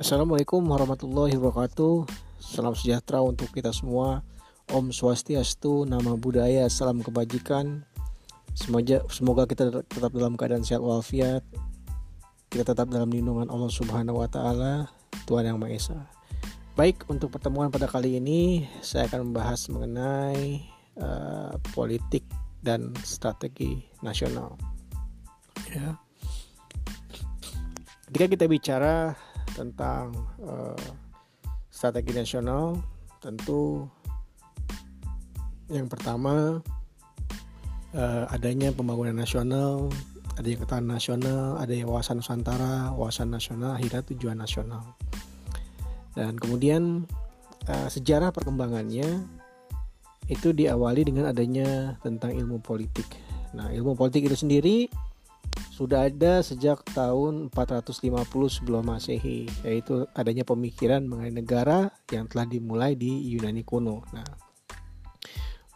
Assalamualaikum warahmatullahi wabarakatuh. Salam sejahtera untuk kita semua. Om Swastiastu, nama budaya, salam kebajikan. Semoga, semoga kita tetap dalam keadaan sehat walafiat. Kita tetap dalam lindungan Allah Subhanahu wa taala, Tuhan yang Maha Esa. Baik, untuk pertemuan pada kali ini saya akan membahas mengenai uh, politik dan strategi nasional. Ya. Ketika kita bicara tentang uh, strategi nasional tentu yang pertama uh, adanya pembangunan nasional, adanya ketahanan nasional, adanya wawasan Nusantara, wawasan nasional, akhirnya tujuan nasional. Dan kemudian uh, sejarah perkembangannya itu diawali dengan adanya tentang ilmu politik. Nah, ilmu politik itu sendiri sudah ada sejak tahun 450 sebelum Masehi, yaitu adanya pemikiran mengenai negara yang telah dimulai di Yunani kuno. Nah,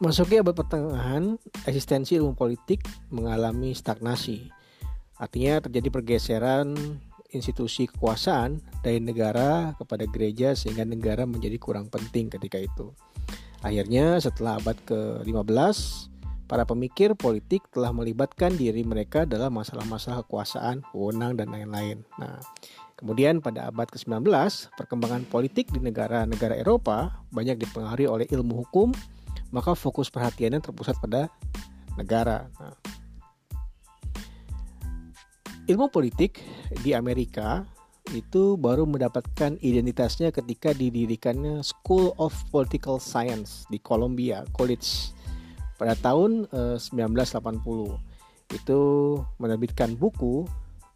masuknya abad pertengahan, eksistensi ilmu politik mengalami stagnasi. Artinya terjadi pergeseran institusi kekuasaan dari negara kepada gereja sehingga negara menjadi kurang penting ketika itu. Akhirnya setelah abad ke-15 Para pemikir politik telah melibatkan diri mereka dalam masalah-masalah kekuasaan, wewenang, dan lain-lain. Nah, kemudian pada abad ke-19, perkembangan politik di negara-negara Eropa banyak dipengaruhi oleh ilmu hukum, maka fokus perhatiannya terpusat pada negara. Nah, ilmu politik di Amerika itu baru mendapatkan identitasnya ketika didirikannya School of Political Science di Columbia College pada tahun uh, eh, 1980 itu menerbitkan buku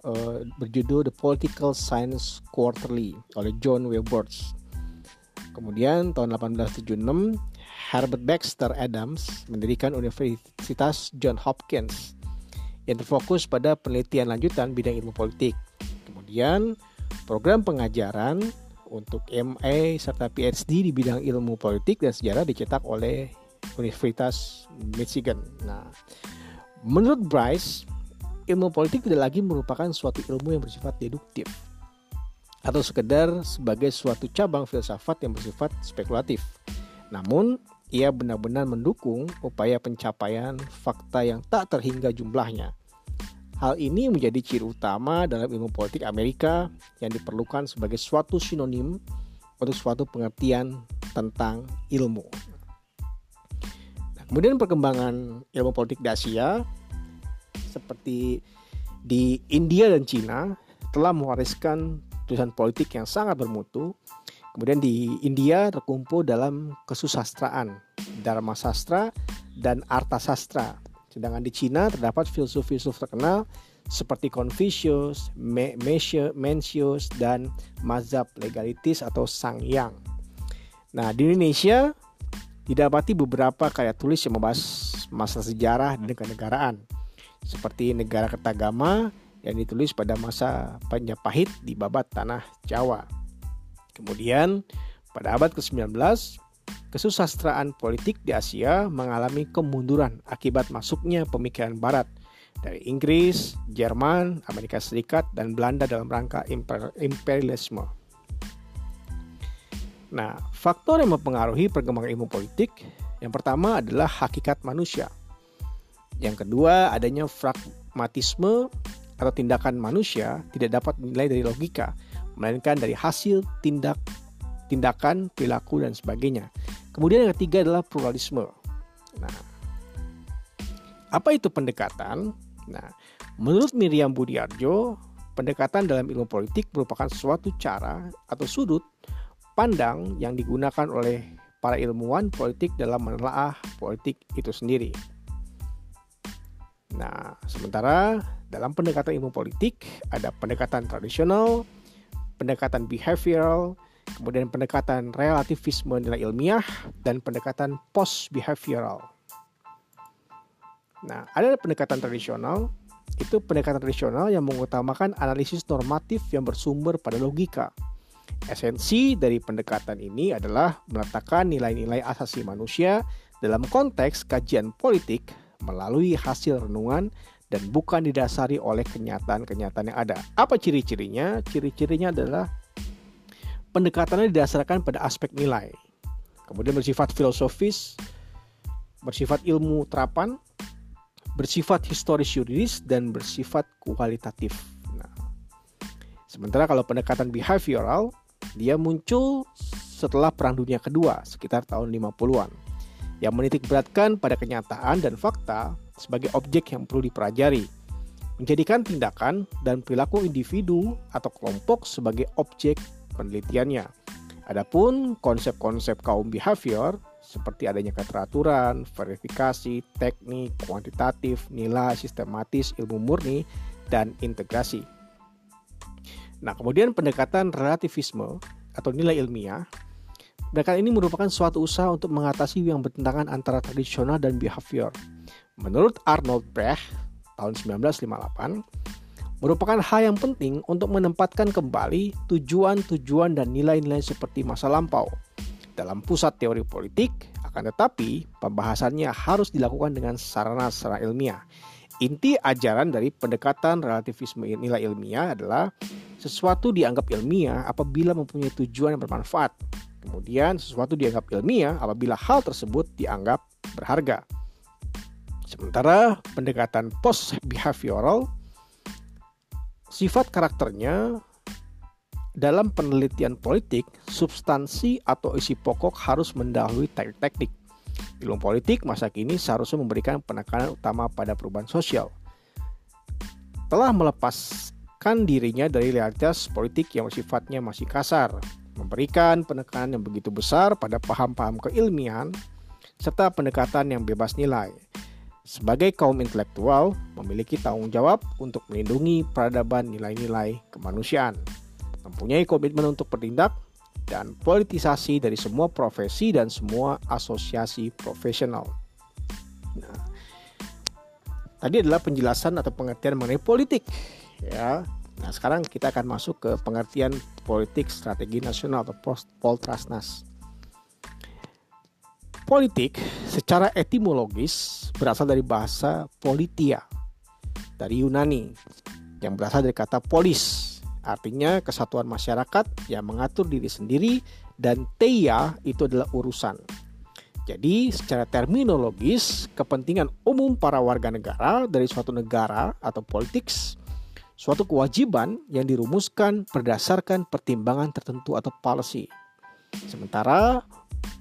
uh, berjudul The Political Science Quarterly oleh John Wilberts. Kemudian tahun 1876 Herbert Baxter Adams mendirikan Universitas John Hopkins yang terfokus pada penelitian lanjutan bidang ilmu politik. Kemudian program pengajaran untuk MA serta PhD di bidang ilmu politik dan sejarah dicetak oleh Universitas Michigan. Nah, menurut Bryce, ilmu politik tidak lagi merupakan suatu ilmu yang bersifat deduktif atau sekedar sebagai suatu cabang filsafat yang bersifat spekulatif. Namun, ia benar-benar mendukung upaya pencapaian fakta yang tak terhingga jumlahnya. Hal ini menjadi ciri utama dalam ilmu politik Amerika yang diperlukan sebagai suatu sinonim untuk suatu pengertian tentang ilmu. Kemudian perkembangan ilmu politik di Asia seperti di India dan Cina telah mewariskan tulisan politik yang sangat bermutu. Kemudian di India terkumpul dalam kesusastraan, Dharma Sastra dan Arta Sastra. Sedangkan di Cina terdapat filsuf-filsuf terkenal seperti Confucius, Mencius, dan mazhab legalitis atau Sangyang. Nah, di Indonesia didapati beberapa karya tulis yang membahas masa sejarah dan kenegaraan seperti negara Ketagama yang ditulis pada masa Panjapahit di babat tanah Jawa. Kemudian pada abad ke-19 kesusastraan politik di Asia mengalami kemunduran akibat masuknya pemikiran barat dari Inggris, Jerman, Amerika Serikat, dan Belanda dalam rangka imperialisme. Nah, faktor yang mempengaruhi perkembangan ilmu politik yang pertama adalah hakikat manusia. Yang kedua, adanya pragmatisme atau tindakan manusia tidak dapat dinilai dari logika, melainkan dari hasil tindak tindakan, perilaku dan sebagainya. Kemudian yang ketiga adalah pluralisme. Nah, apa itu pendekatan? Nah, menurut Miriam Budiarjo, pendekatan dalam ilmu politik merupakan suatu cara atau sudut pandang yang digunakan oleh para ilmuwan politik dalam menelaah politik itu sendiri. Nah, sementara dalam pendekatan ilmu politik ada pendekatan tradisional, pendekatan behavioral, kemudian pendekatan relativisme nilai ilmiah, dan pendekatan post-behavioral. Nah, ada pendekatan tradisional, itu pendekatan tradisional yang mengutamakan analisis normatif yang bersumber pada logika, Esensi dari pendekatan ini adalah meletakkan nilai-nilai asasi manusia dalam konteks kajian politik melalui hasil renungan dan bukan didasari oleh kenyataan-kenyataan yang ada. Apa ciri-cirinya? Ciri-cirinya adalah pendekatannya didasarkan pada aspek nilai. Kemudian bersifat filosofis, bersifat ilmu terapan, bersifat historis yuridis dan bersifat kualitatif. Sementara kalau pendekatan behavioral dia muncul setelah Perang Dunia Kedua sekitar tahun 50-an yang menitik beratkan pada kenyataan dan fakta sebagai objek yang perlu dipelajari, menjadikan tindakan dan perilaku individu atau kelompok sebagai objek penelitiannya. Adapun konsep-konsep kaum behavior seperti adanya keteraturan, verifikasi, teknik, kuantitatif, nilai, sistematis, ilmu murni, dan integrasi. Nah, kemudian pendekatan relativisme atau nilai ilmiah. Pendekatan ini merupakan suatu usaha untuk mengatasi yang bertentangan antara tradisional dan behavior. Menurut Arnold Brecht tahun 1958, merupakan hal yang penting untuk menempatkan kembali tujuan-tujuan dan nilai-nilai seperti masa lampau, dalam pusat teori politik, akan tetapi pembahasannya harus dilakukan dengan sarana secara ilmiah. Inti ajaran dari pendekatan relativisme nilai ilmiah adalah sesuatu dianggap ilmiah apabila mempunyai tujuan yang bermanfaat. Kemudian sesuatu dianggap ilmiah apabila hal tersebut dianggap berharga. Sementara pendekatan post behavioral sifat karakternya dalam penelitian politik, substansi atau isi pokok harus mendahului teknik-teknik. Ilmu politik masa kini seharusnya memberikan penekanan utama pada perubahan sosial. Telah melepaskan dirinya dari realitas politik yang sifatnya masih kasar, memberikan penekanan yang begitu besar pada paham-paham keilmian, serta pendekatan yang bebas nilai. Sebagai kaum intelektual, memiliki tanggung jawab untuk melindungi peradaban nilai-nilai kemanusiaan mempunyai komitmen untuk bertindak dan politisasi dari semua profesi dan semua asosiasi profesional. Nah, tadi adalah penjelasan atau pengertian mengenai politik, ya. Nah, sekarang kita akan masuk ke pengertian politik strategi nasional atau Poltrasnas. Politik secara etimologis berasal dari bahasa politia dari Yunani yang berasal dari kata polis Artinya kesatuan masyarakat yang mengatur diri sendiri dan teia itu adalah urusan. Jadi secara terminologis kepentingan umum para warga negara dari suatu negara atau politik suatu kewajiban yang dirumuskan berdasarkan pertimbangan tertentu atau policy. Sementara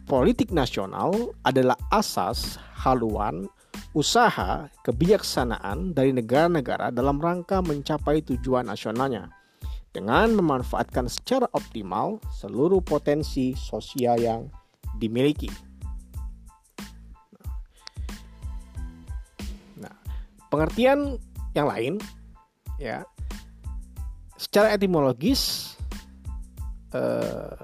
politik nasional adalah asas, haluan, usaha, kebijaksanaan dari negara-negara dalam rangka mencapai tujuan nasionalnya dengan memanfaatkan secara optimal seluruh potensi sosial yang dimiliki. Nah, pengertian yang lain ya. Secara etimologis eh,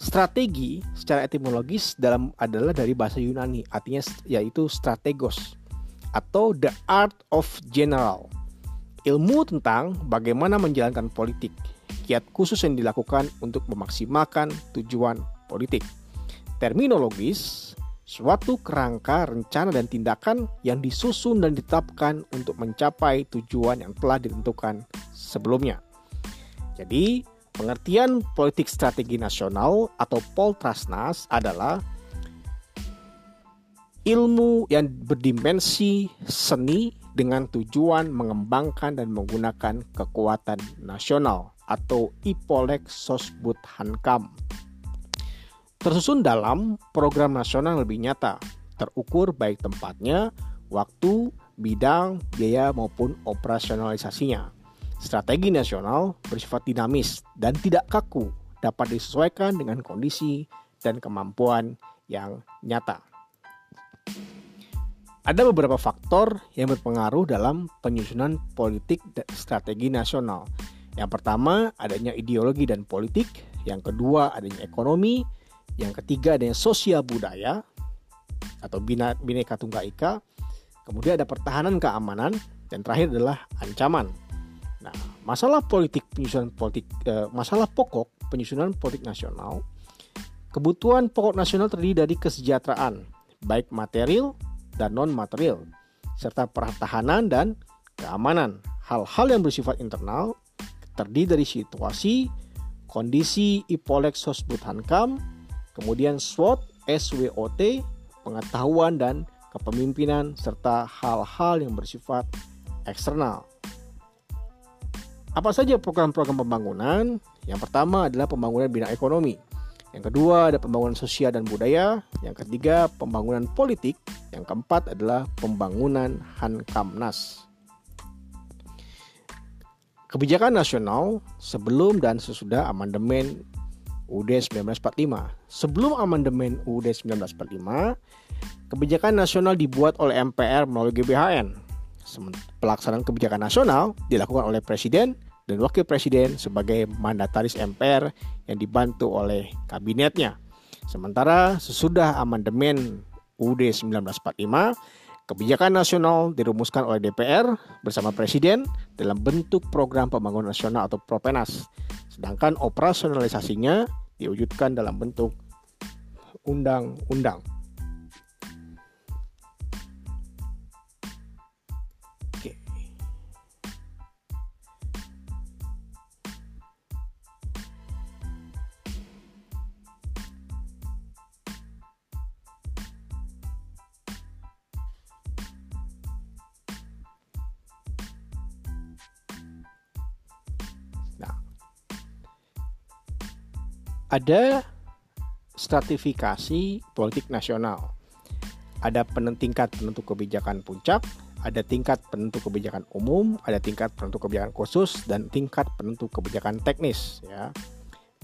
strategi secara etimologis dalam adalah dari bahasa Yunani. Artinya yaitu strategos atau the art of general. Ilmu tentang bagaimana menjalankan politik, kiat khusus yang dilakukan untuk memaksimalkan tujuan politik. Terminologis, suatu kerangka rencana dan tindakan yang disusun dan ditetapkan untuk mencapai tujuan yang telah ditentukan sebelumnya. Jadi, pengertian politik strategi nasional atau Poltrasnas adalah ilmu yang berdimensi seni dengan tujuan mengembangkan dan menggunakan kekuatan nasional atau Ipolek Sosbud Hankam. Tersusun dalam program nasional lebih nyata, terukur baik tempatnya, waktu, bidang, biaya maupun operasionalisasinya. Strategi nasional bersifat dinamis dan tidak kaku, dapat disesuaikan dengan kondisi dan kemampuan yang nyata. Ada beberapa faktor yang berpengaruh dalam penyusunan politik dan strategi nasional. Yang pertama, adanya ideologi dan politik. Yang kedua, adanya ekonomi. Yang ketiga, adanya sosial budaya atau bineka tunggal ika. Kemudian ada pertahanan keamanan dan terakhir adalah ancaman. Nah, masalah politik penyusunan politik eh, masalah pokok penyusunan politik nasional. Kebutuhan pokok nasional terdiri dari kesejahteraan, baik material dan non-material, serta pertahanan dan keamanan. Hal-hal yang bersifat internal terdiri dari situasi, kondisi Ipolek Sosbud Hankam, kemudian SWOT, SWOT, pengetahuan dan kepemimpinan, serta hal-hal yang bersifat eksternal. Apa saja program-program pembangunan? Yang pertama adalah pembangunan bidang ekonomi. Yang kedua ada pembangunan sosial dan budaya. Yang ketiga pembangunan politik. Yang keempat adalah pembangunan Hankamnas. Kebijakan nasional sebelum dan sesudah amandemen UUD 1945. Sebelum amandemen UUD 1945, kebijakan nasional dibuat oleh MPR melalui GBHN. Pelaksanaan kebijakan nasional dilakukan oleh Presiden dan Wakil Presiden sebagai mandataris MPR yang dibantu oleh kabinetnya. Sementara sesudah amandemen UUD 1945, Kebijakan nasional dirumuskan oleh DPR bersama Presiden dalam bentuk program pembangunan nasional atau Propenas. Sedangkan operasionalisasinya diwujudkan dalam bentuk undang-undang. Ada stratifikasi politik nasional. Ada tingkat penentu kebijakan puncak, ada tingkat penentu kebijakan umum, ada tingkat penentu kebijakan khusus, dan tingkat penentu kebijakan teknis. Ya,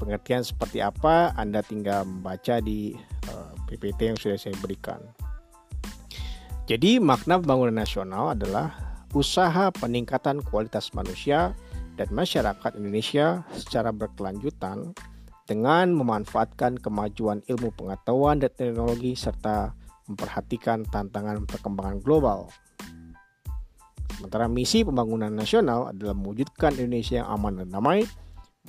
pengertian seperti apa Anda tinggal membaca di eh, PPT yang sudah saya berikan. Jadi makna pembangunan nasional adalah usaha peningkatan kualitas manusia dan masyarakat Indonesia secara berkelanjutan dengan memanfaatkan kemajuan ilmu pengetahuan dan teknologi serta memperhatikan tantangan perkembangan global. Sementara misi pembangunan nasional adalah mewujudkan Indonesia yang aman dan damai,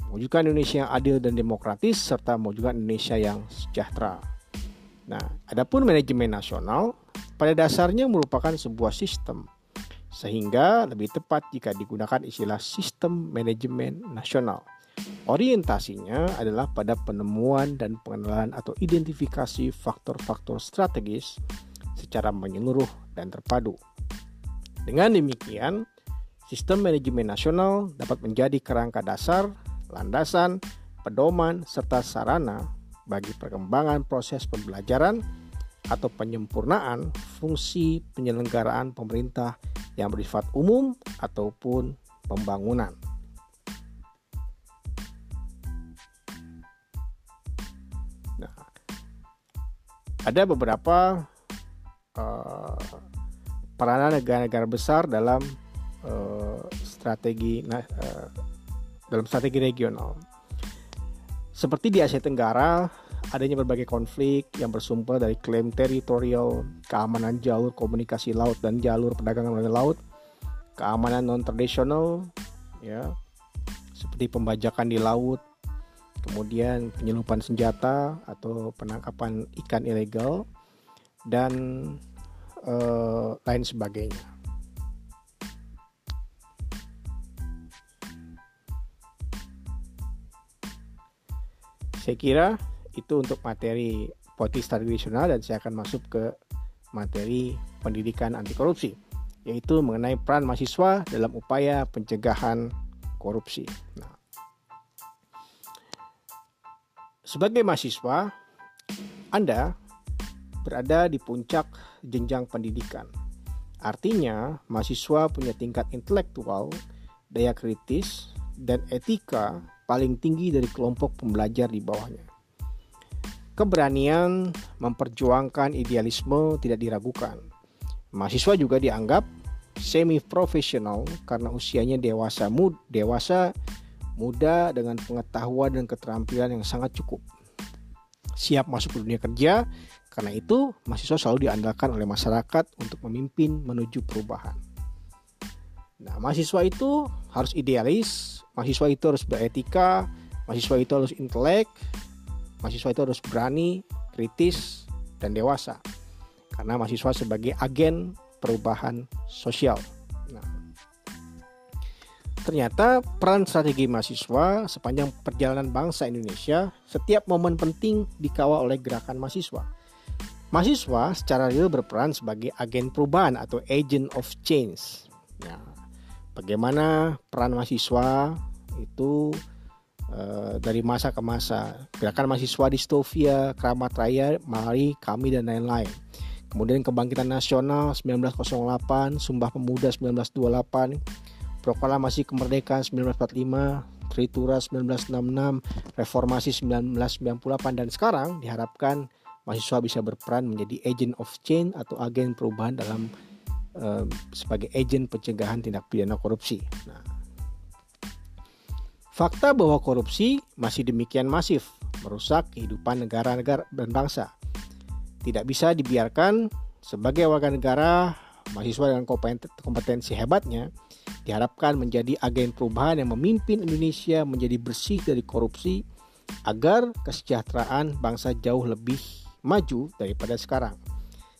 mewujudkan Indonesia yang adil dan demokratis, serta mewujudkan Indonesia yang sejahtera. Nah, adapun manajemen nasional pada dasarnya merupakan sebuah sistem, sehingga lebih tepat jika digunakan istilah sistem manajemen nasional. Orientasinya adalah pada penemuan dan pengenalan atau identifikasi faktor-faktor strategis secara menyeluruh dan terpadu. Dengan demikian, sistem manajemen nasional dapat menjadi kerangka dasar, landasan, pedoman, serta sarana bagi perkembangan proses pembelajaran atau penyempurnaan fungsi penyelenggaraan pemerintah yang bersifat umum ataupun pembangunan. Ada beberapa uh, peranan negara-negara besar dalam uh, strategi uh, dalam strategi regional. Seperti di Asia Tenggara, adanya berbagai konflik yang bersumber dari klaim teritorial, keamanan jalur komunikasi laut dan jalur perdagangan melalui laut, keamanan non tradisional, ya, seperti pembajakan di laut, kemudian penyelundupan senjata atau penangkapan ikan ilegal dan eh, lain sebagainya. Saya kira itu untuk materi politik tradisional dan saya akan masuk ke materi pendidikan anti korupsi yaitu mengenai peran mahasiswa dalam upaya pencegahan korupsi. Nah, Sebagai mahasiswa, Anda berada di puncak jenjang pendidikan. Artinya, mahasiswa punya tingkat intelektual, daya kritis, dan etika paling tinggi dari kelompok pembelajar di bawahnya. Keberanian memperjuangkan idealisme tidak diragukan. Mahasiswa juga dianggap semi profesional karena usianya dewasa mud dewasa muda dengan pengetahuan dan keterampilan yang sangat cukup. Siap masuk ke dunia kerja, karena itu mahasiswa selalu diandalkan oleh masyarakat untuk memimpin menuju perubahan. Nah, mahasiswa itu harus idealis, mahasiswa itu harus beretika, mahasiswa itu harus intelek, mahasiswa itu harus berani, kritis, dan dewasa. Karena mahasiswa sebagai agen perubahan sosial. Ternyata peran strategi mahasiswa sepanjang perjalanan bangsa Indonesia setiap momen penting dikawal oleh gerakan mahasiswa. Mahasiswa secara real berperan sebagai agen perubahan atau agent of change. Ya, bagaimana peran mahasiswa itu uh, dari masa ke masa. Gerakan mahasiswa distofia, keramat raya, mari, kami dan lain-lain. Kemudian kebangkitan nasional 1908, Sumpah Pemuda 1928, Proklamasi Kemerdekaan 1945, Tritura 1966, Reformasi 1998 dan sekarang diharapkan mahasiswa bisa berperan menjadi agent of change atau agen perubahan dalam uh, sebagai agen pencegahan tindak pidana korupsi. Nah, fakta bahwa korupsi masih demikian masif merusak kehidupan negara-negara dan bangsa. Tidak bisa dibiarkan sebagai warga negara mahasiswa dengan kompetensi hebatnya diharapkan menjadi agen perubahan yang memimpin Indonesia menjadi bersih dari korupsi agar kesejahteraan bangsa jauh lebih maju daripada sekarang.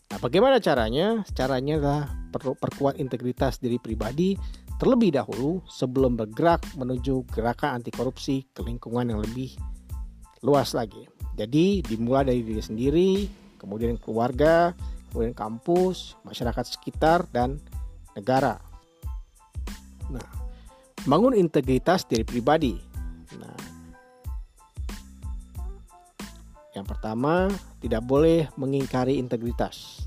Nah, bagaimana caranya? Caranya adalah perlu perkuat integritas diri pribadi terlebih dahulu sebelum bergerak menuju gerakan anti korupsi ke lingkungan yang lebih luas lagi. Jadi dimulai dari diri sendiri, kemudian keluarga, kemudian kampus, masyarakat sekitar dan negara. Nah, bangun integritas diri pribadi Yang pertama, tidak boleh mengingkari integritas.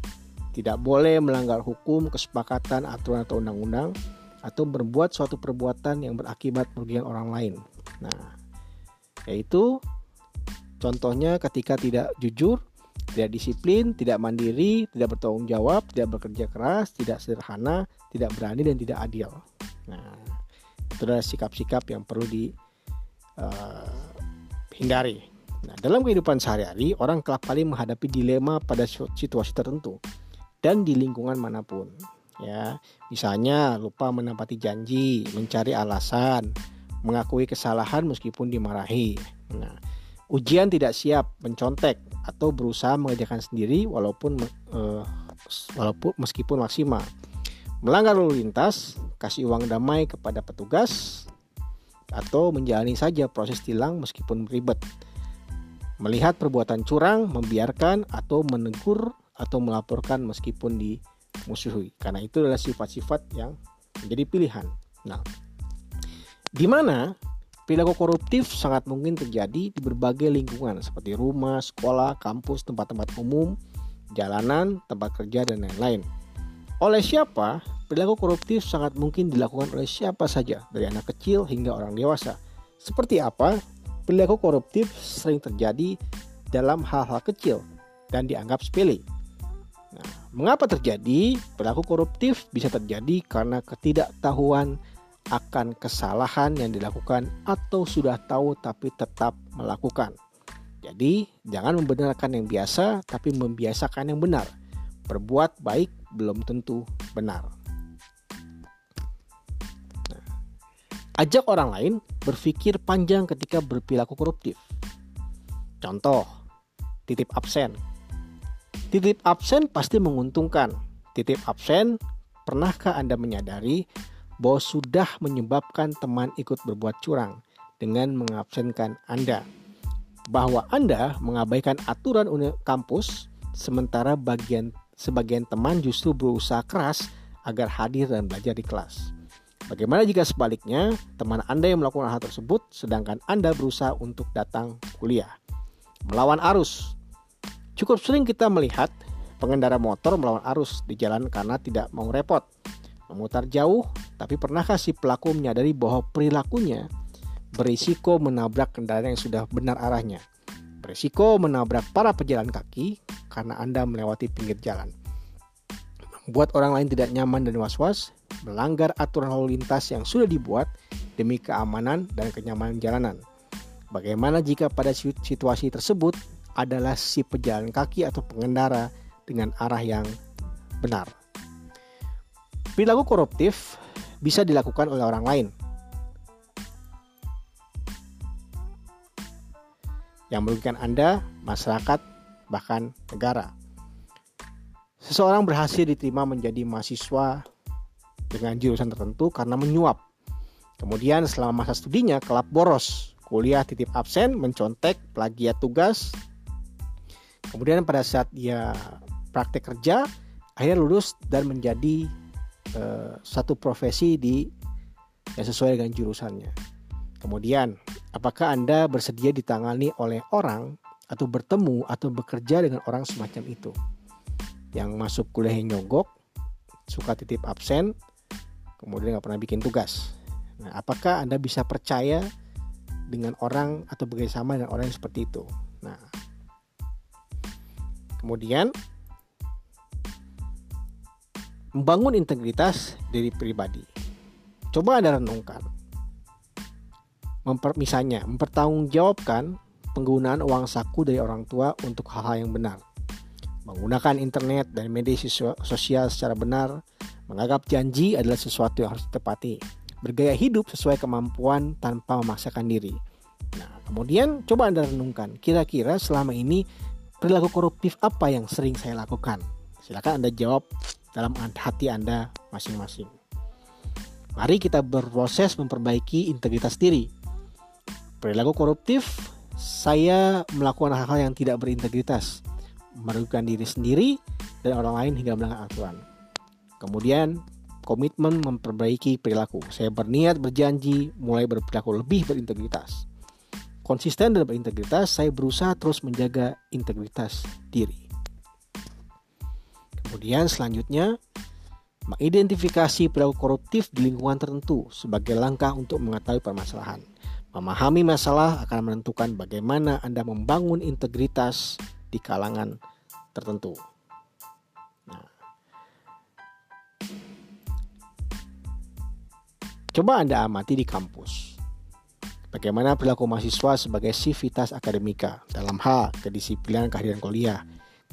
Tidak boleh melanggar hukum, kesepakatan, aturan atau undang-undang atau berbuat suatu perbuatan yang berakibat merugikan orang lain. Nah, yaitu contohnya ketika tidak jujur, tidak disiplin, tidak mandiri, tidak bertanggung jawab, tidak bekerja keras, tidak sederhana, tidak berani dan tidak adil. Nah, itu adalah sikap-sikap yang perlu dihindari. Uh, Nah, dalam kehidupan sehari-hari, orang kerap kali menghadapi dilema pada situasi tertentu dan di lingkungan mana pun. Ya, misalnya lupa menempati janji, mencari alasan, mengakui kesalahan meskipun dimarahi. Nah, ujian tidak siap, mencontek atau berusaha mengerjakan sendiri walaupun uh, walaupun meskipun maksimal. Melanggar lalu lintas, kasih uang damai kepada petugas atau menjalani saja proses tilang meskipun ribet melihat perbuatan curang, membiarkan atau menegur atau melaporkan meskipun dimusuhi. Karena itu adalah sifat-sifat yang menjadi pilihan. Nah, di mana perilaku koruptif sangat mungkin terjadi di berbagai lingkungan seperti rumah, sekolah, kampus, tempat-tempat umum, jalanan, tempat kerja dan lain-lain. Oleh siapa? Perilaku koruptif sangat mungkin dilakukan oleh siapa saja, dari anak kecil hingga orang dewasa. Seperti apa? Perilaku koruptif sering terjadi dalam hal-hal kecil dan dianggap sepele. Nah, mengapa terjadi? Perilaku koruptif bisa terjadi karena ketidaktahuan akan kesalahan yang dilakukan atau sudah tahu tapi tetap melakukan. Jadi, jangan membenarkan yang biasa tapi membiasakan yang benar. Berbuat baik belum tentu benar. Ajak orang lain berpikir panjang ketika berperilaku koruptif. Contoh, titip absen. Titip absen pasti menguntungkan. Titip absen, pernahkah Anda menyadari bahwa sudah menyebabkan teman ikut berbuat curang dengan mengabsenkan Anda? Bahwa Anda mengabaikan aturan kampus sementara bagian sebagian teman justru berusaha keras agar hadir dan belajar di kelas. Bagaimana jika sebaliknya teman Anda yang melakukan hal tersebut sedangkan Anda berusaha untuk datang kuliah? Melawan arus. Cukup sering kita melihat pengendara motor melawan arus di jalan karena tidak mau repot. Memutar jauh, tapi pernahkah si pelaku menyadari bahwa perilakunya berisiko menabrak kendaraan yang sudah benar arahnya? Berisiko menabrak para pejalan kaki karena Anda melewati pinggir jalan. Membuat orang lain tidak nyaman dan was-was, melanggar aturan lalu lintas yang sudah dibuat demi keamanan dan kenyamanan jalanan. Bagaimana jika pada situasi tersebut adalah si pejalan kaki atau pengendara dengan arah yang benar? Perilaku koruptif bisa dilakukan oleh orang lain. Yang merugikan Anda, masyarakat, bahkan negara. Seseorang berhasil diterima menjadi mahasiswa dengan jurusan tertentu karena menyuap Kemudian selama masa studinya kelap boros, kuliah titip absen, mencontek, plagiat tugas. Kemudian pada saat dia praktek kerja, akhirnya lulus dan menjadi uh, satu profesi di yang sesuai dengan jurusannya. Kemudian, apakah Anda bersedia ditangani oleh orang atau bertemu atau bekerja dengan orang semacam itu? Yang masuk kuliah nyogok, suka titip absen, kemudian nggak pernah bikin tugas. Nah, apakah Anda bisa percaya dengan orang atau bekerjasama dengan orang yang seperti itu? Nah, kemudian membangun integritas dari pribadi. Coba Anda renungkan. Memper, misalnya, mempertanggungjawabkan penggunaan uang saku dari orang tua untuk hal-hal yang benar. Menggunakan internet dan media sosial secara benar, menganggap janji adalah sesuatu yang harus ditepati. Bergaya hidup sesuai kemampuan tanpa memaksakan diri. Nah, kemudian coba Anda renungkan, kira-kira selama ini perilaku koruptif apa yang sering saya lakukan? Silakan Anda jawab dalam hati Anda masing-masing. Mari kita berproses memperbaiki integritas diri. Perilaku koruptif, saya melakukan hal-hal yang tidak berintegritas, merugikan diri sendiri dan orang lain hingga melanggar aturan. Kemudian, komitmen memperbaiki perilaku. Saya berniat berjanji mulai berperilaku lebih berintegritas. Konsisten dan berintegritas, saya berusaha terus menjaga integritas diri. Kemudian selanjutnya mengidentifikasi perilaku koruptif di lingkungan tertentu sebagai langkah untuk mengetahui permasalahan. Memahami masalah akan menentukan bagaimana Anda membangun integritas di kalangan tertentu. Nah. Coba Anda amati di kampus. Bagaimana perilaku mahasiswa sebagai sivitas akademika dalam hal kedisiplinan kehadiran kuliah,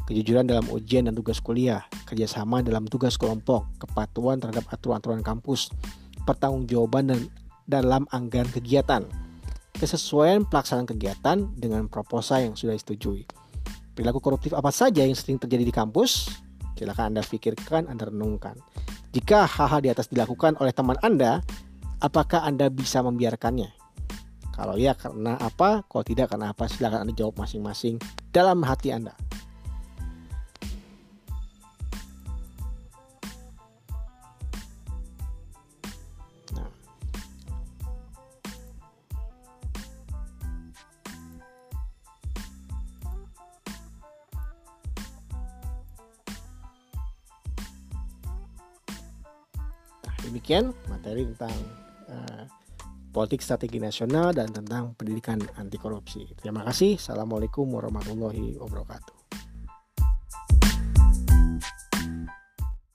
kejujuran dalam ujian dan tugas kuliah, kerjasama dalam tugas kelompok, kepatuhan terhadap aturan-aturan kampus, pertanggungjawaban dan dalam anggaran kegiatan, kesesuaian pelaksanaan kegiatan dengan proposal yang sudah disetujui. Perilaku koruptif apa saja yang sering terjadi di kampus? Silakan Anda pikirkan, Anda renungkan. Jika hal-hal di atas dilakukan oleh teman Anda, apakah Anda bisa membiarkannya? Kalau ya karena apa? Kalau tidak karena apa? Silakan Anda jawab masing-masing dalam hati Anda. Demikian materi tentang uh, politik strategi nasional dan tentang pendidikan anti korupsi. Terima kasih. Assalamualaikum warahmatullahi wabarakatuh.